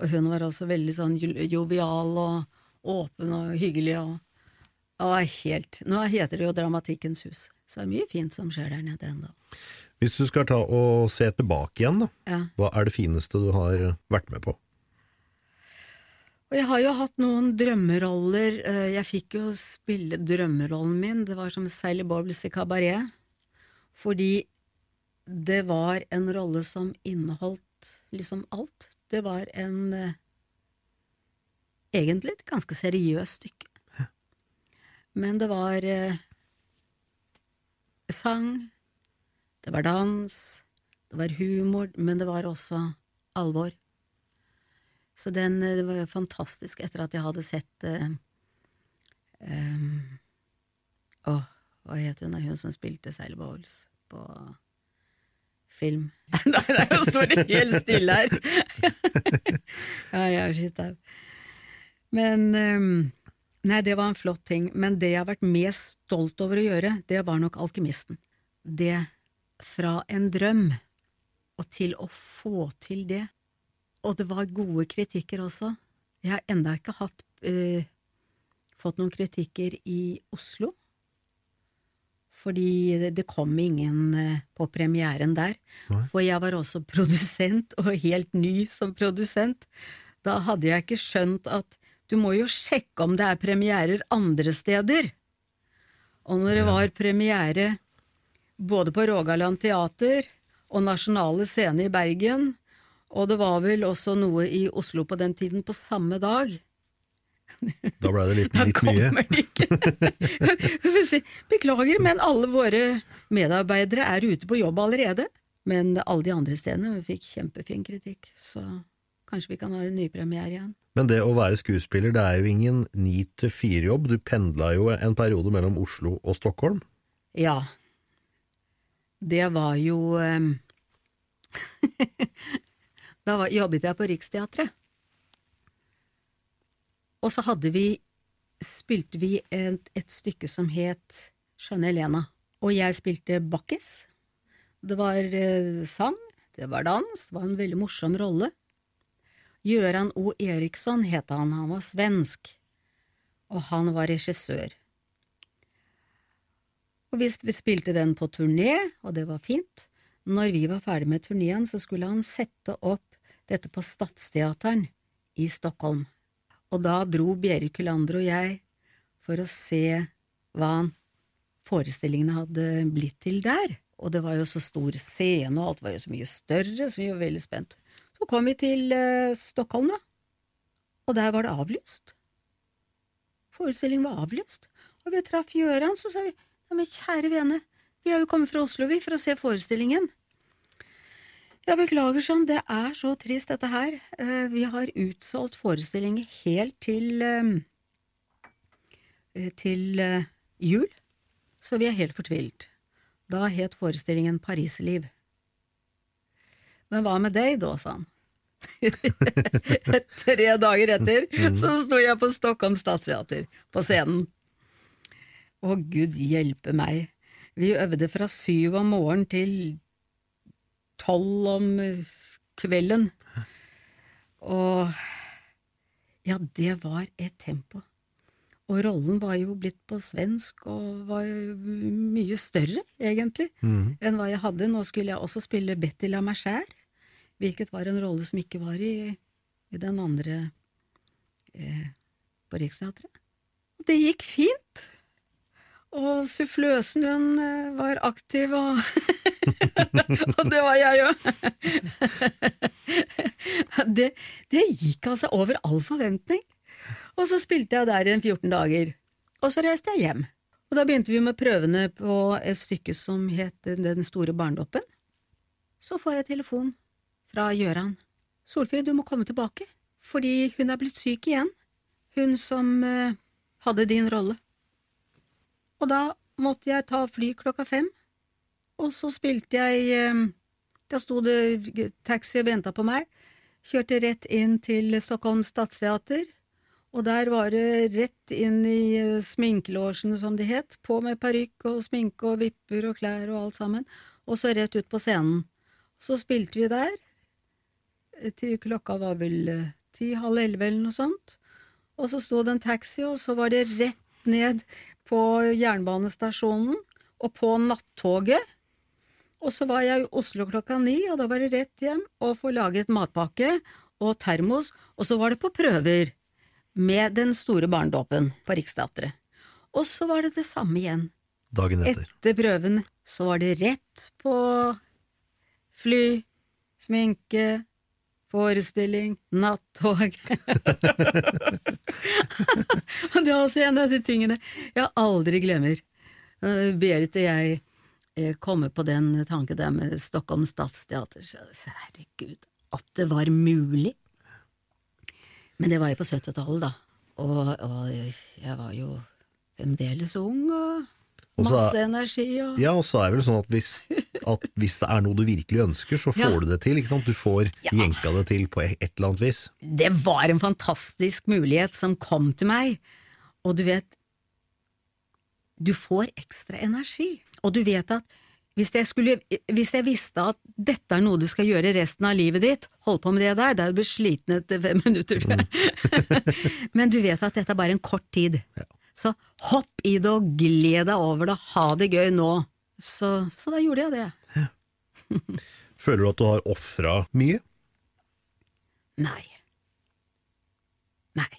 og hun var også veldig sånn jovial og åpen og hyggelig og, og helt Nå heter det jo Dramatikkens hus, så det er mye fint som skjer der nede ennå. Hvis du skal ta og se tilbake igjen, da, ja. hva er det fineste du har vært med på? Og jeg har jo hatt noen drømmeroller. Eh, jeg fikk jo spille drømmerollen min, det var som Sally Bobles i Kabaret. Fordi det var en rolle som inneholdt liksom alt. Det var en eh, egentlig et ganske seriøst stykke. Men det var eh, sang, det var dans, det var humor, men det var også alvor. Så den, eh, det var fantastisk etter at jeg hadde sett eh, um, Å, hva het hun, hun som spilte Sailor Bowles på film. <laughs> Nei, nå står det helt stille her! <laughs> ja, jeg er skitt. Men um, Nei, det var en flott ting. Men det jeg har vært mest stolt over å gjøre, det var nok Alkymisten. Det fra en drøm og til å få til det. Og det var gode kritikker også. Jeg har enda ikke hatt, uh, fått noen kritikker i Oslo fordi det kom ingen eh, på premieren der. Nei. For jeg var også produsent, og helt ny som produsent. Da hadde jeg ikke skjønt at du må jo sjekke om det er premierer andre steder. Og når det var premiere både på Rogaland Teater og Nasjonale Scene i Bergen, og det var vel også noe i Oslo på den tiden på samme dag, da ble det litt, litt mye. si, <laughs> Beklager, men alle våre medarbeidere er ute på jobb allerede. Men alle de andre stedene fikk kjempefin kritikk, så kanskje vi kan ha en nypremiere igjen. Men det å være skuespiller, det er jo ingen ni til fire-jobb. Du pendla jo en periode mellom Oslo og Stockholm? Ja. Det var jo um... <laughs> Da var, jobbet jeg på Riksteatret. Og så hadde vi, spilte vi et, et stykke som het Skjønne Elena. og jeg spilte Bakkis. Det var uh, sang, det var dans, det var en veldig morsom rolle. Gøran O. Eriksson het han, han var svensk, og han var regissør. Og vi spilte den på turné, og det var fint. Når vi var ferdig med turneen, så skulle han sette opp dette på Stadsteateren i Stockholm og da dro Bjerre Kulander og jeg for å se hva forestillingene hadde blitt til der. Og det var jo så stor scene, og alt var jo så mye større, så vi var veldig spent. Så kom vi til uh, Stockholm, da, og der var det avlyst. Forestillingen var avlyst, og vi traff Gjøran, så sa vi ja, men kjære vene, vi har jo kommet fra Oslo, vi, for å se forestillingen. Ja, beklager sånn, det er så trist dette her. Uh, vi har utsolgt forestillinger helt til uh, til jul, så vi er helt fortvilt. Da het forestillingen Parisliv. Men hva med deg, da, sa han. <laughs> Tre dager etter mm. så sto jeg på Stockholm Statsteater, på scenen. Å, gud hjelpe meg. Vi øvde fra syv om morgenen til tolv om kvelden. Og ja, det var et tempo. Og rollen var jo blitt på svensk og var jo mye større, egentlig, mm. enn hva jeg hadde. Nå skulle jeg også spille Betty la Mercère, hvilket var en rolle som ikke var i, i den andre eh, på Riksteatret. Og det gikk fint. Og suffløsen, hun eh, var aktiv, og, <laughs> og det var jeg òg. <laughs> det, det gikk altså over all forventning. Og så spilte jeg der i 14 dager, og så reiste jeg hjem. Og da begynte vi med prøvene på et stykke som het Den store barndoppen. Så får jeg telefon fra Gjøran. Solfrid, du må komme tilbake, fordi hun er blitt syk igjen, hun som eh, hadde din rolle. Og da måtte jeg ta fly klokka fem, og så spilte jeg eh, Da sto det taxi og venta på meg, kjørte rett inn til Stockholm Stadsteater, og der var det rett inn i eh, sminkelåsen, som det het, på med parykk og sminke og vipper og klær og alt sammen, og så rett ut på scenen. Så spilte vi der, til klokka var vel eh, ti-halv elleve eller noe sånt, og så sto det en taxi, og så var det rett ned på jernbanestasjonen og på nattoget. Og så var jeg i Oslo klokka ni, og da var det rett hjem og få laget matpakke og termos, og så var det på prøver med den store barndåpen på Riksteatret. Og så var det det samme igjen. Dagen etter. Etter prøven så var det rett på fly, sminke, forestilling, nattog. <laughs> Det er også en av de tingene jeg aldri glemmer. Eh, Berit og jeg eh, kommer på den tanken der med Stockholm Stadsteater. Herregud, at det var mulig. Men det var jo på 70-tallet, da. Og, og jeg var jo fremdeles ung og Og så er- masse energi og Ja, og så er det vel sånn at hvis, at <laughs> hvis det er noe du virkelig ønsker, så får Ja. du det til. ikke sant? Du får jenka det til på et eller annet vis. Det var en fantastisk mulighet som kom til meg, og du vet Du får ekstra energi, og du vet at hvis jeg, skulle, hvis jeg visste at dette er noe du skal gjøre resten av livet ditt, hold på med det der, da er du blitt sliten etter fem minutter. <laughs> Men du vet at dette er bare en kort tid. Så hopp i det og gled deg over det, ha det gøy nå. Så, så da gjorde jeg det. <laughs> Føler du at du har ofra mye? Nei. Nei.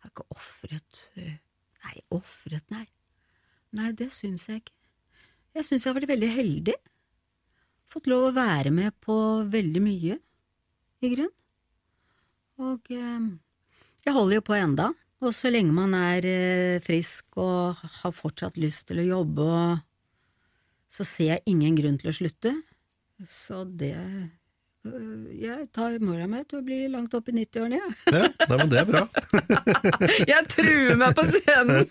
Jeg har ikke ofret eh, Nei, ofret, nei. Nei, det syns jeg ikke. Jeg syns jeg har vært veldig heldig. Fått lov å være med på veldig mye, i grunn. Og eh, jeg holder jo på enda. Og så lenge man er eh, frisk og har fortsatt lyst til å jobbe, og så ser jeg ingen grunn til å slutte. Så det øh, Jeg tar mora mi til å bli langt opp i 90-årene, jeg. Ja, ja, men det er bra. <laughs> Jeg truer meg på scenen!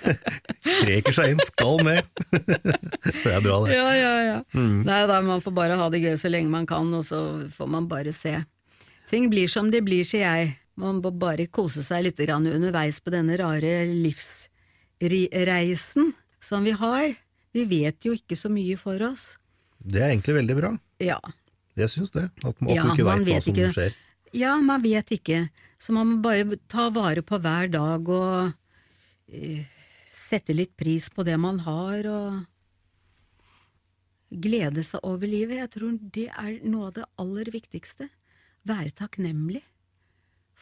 <laughs> Kreker seg inn, skal med. <laughs> Det er bra, det. Ja, ja, ja. Mm. Nei da, man får bare ha det gøy så lenge man kan, og så får man bare se. Ting blir som de blir, sier jeg. Man må bare kose seg litt grann underveis på denne rare livsreisen som vi har. Vi vet jo ikke så mye for oss. Det er egentlig veldig bra. Ja. Jeg syns det. At, at Ja, ikke man veit hva som ikke. skjer. Ja, man vet ikke. Så man må bare ta vare på hver dag og eh, sette litt pris på det man har, og glede seg over livet. Jeg tror det er noe av det aller viktigste. Være takknemlig.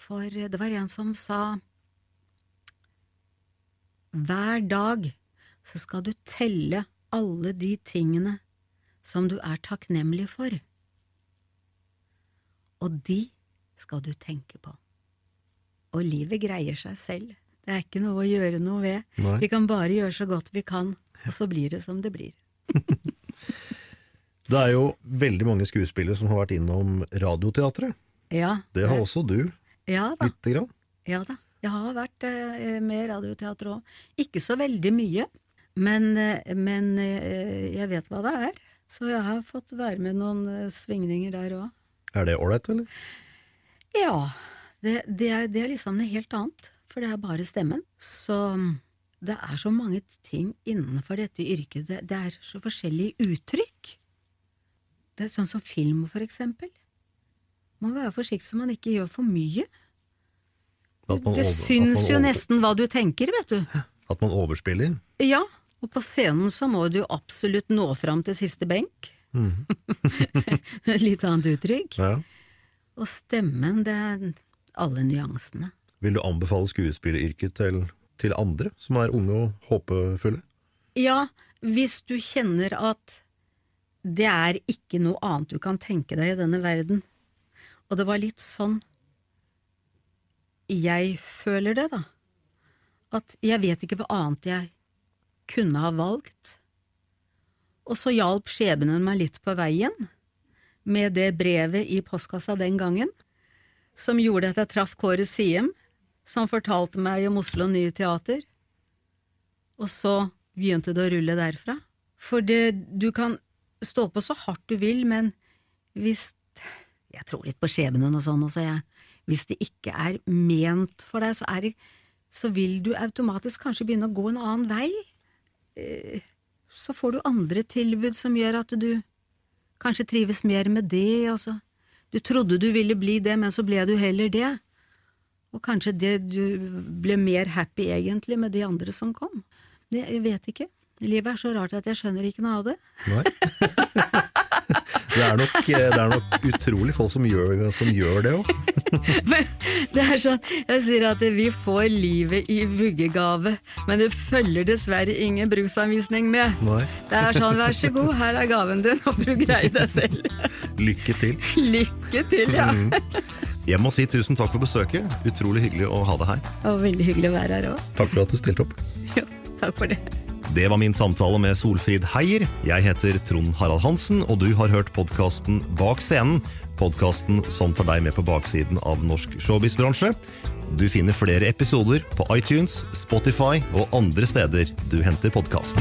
For det var en som sa hver dag så skal du telle alle de tingene som du er takknemlig for og de skal du tenke på. Og livet greier seg selv. Det er ikke noe å gjøre noe ved. Nei. Vi kan bare gjøre så godt vi kan, og så blir det som det blir. <laughs> Det er jo veldig mange skuespillere som har vært innom Radioteatret. Ja, Det har også du, ja da. lite grann. Ja da. Jeg har vært eh, med i radioteater òg. Ikke så veldig mye, men, eh, men eh, jeg vet hva det er. Så jeg har fått være med noen svingninger der òg. Er det ålreit, eller? Ja, det, det, er, det er liksom noe helt annet, for det er bare stemmen. Så det er så mange ting innenfor dette yrket, det, det er så forskjellige uttrykk. Det er sånn som film, for eksempel. Man være forsiktig så man ikke gjør for mye. At Det over- syns jo nesten hva du tenker, vet du. At man overspiller. Ja, og på scenen så må du absolutt nå fram til siste benk. Et <laughs> litt annet uttrykk. Ja. Og stemmen, det er alle nyansene. Vil du anbefale skuespilleryrket til, til andre som er unge og håpefulle? Ja, hvis du kjenner at det er ikke noe annet du kan tenke deg i denne verden. Og det var litt sånn jeg føler det, da. At jeg vet ikke hva annet jeg kunne ha valgt. Og så hjalp skjebnen meg litt på veien, med det brevet i postkassa den gangen, som gjorde at jeg traff Kåre Siem, som fortalte meg om Oslo Nye Teater. Og så begynte det å rulle derfra. For det, du kan stå på så hardt du vil, men hvis Jeg tror litt på skjebnen og sånn også, jeg. Hvis det ikke er ment for deg, så, er det, så vil du automatisk kanskje begynne å gå en annen vei. Eh, Så får du andre tilbud som gjør at du kanskje trives mer med det, og så Du trodde du ville bli det, men så ble du heller det. Og kanskje det du ble mer happy egentlig med de andre som kom. Det, jeg vet ikke. Livet er så rart at jeg skjønner ikke noe av det. Nei. <laughs> det, er nok, det er nok utrolig få som gjør, som gjør det òg. <laughs> Men det er sånn, jeg sier at vi får livet i vuggegave, men det følger dessverre ingen bruksanvisning med. Nei. Det er sånn, vær så god, her er gaven din, og du greier deg selv. Lykke til. Lykke til, ja. Mm. Jeg må si tusen takk for besøket. Utrolig hyggelig å ha deg her. Og veldig hyggelig å være her òg. Takk for at du stilte opp. Jo, takk for det. Det var min samtale med Solfrid Heier. Jeg heter Trond Harald Hansen, og du har hørt podkasten Bak scenen. Podkasten som tar deg med på baksiden av norsk showbiz-bransje. Du finner flere episoder på iTunes, Spotify og andre steder du henter podkast.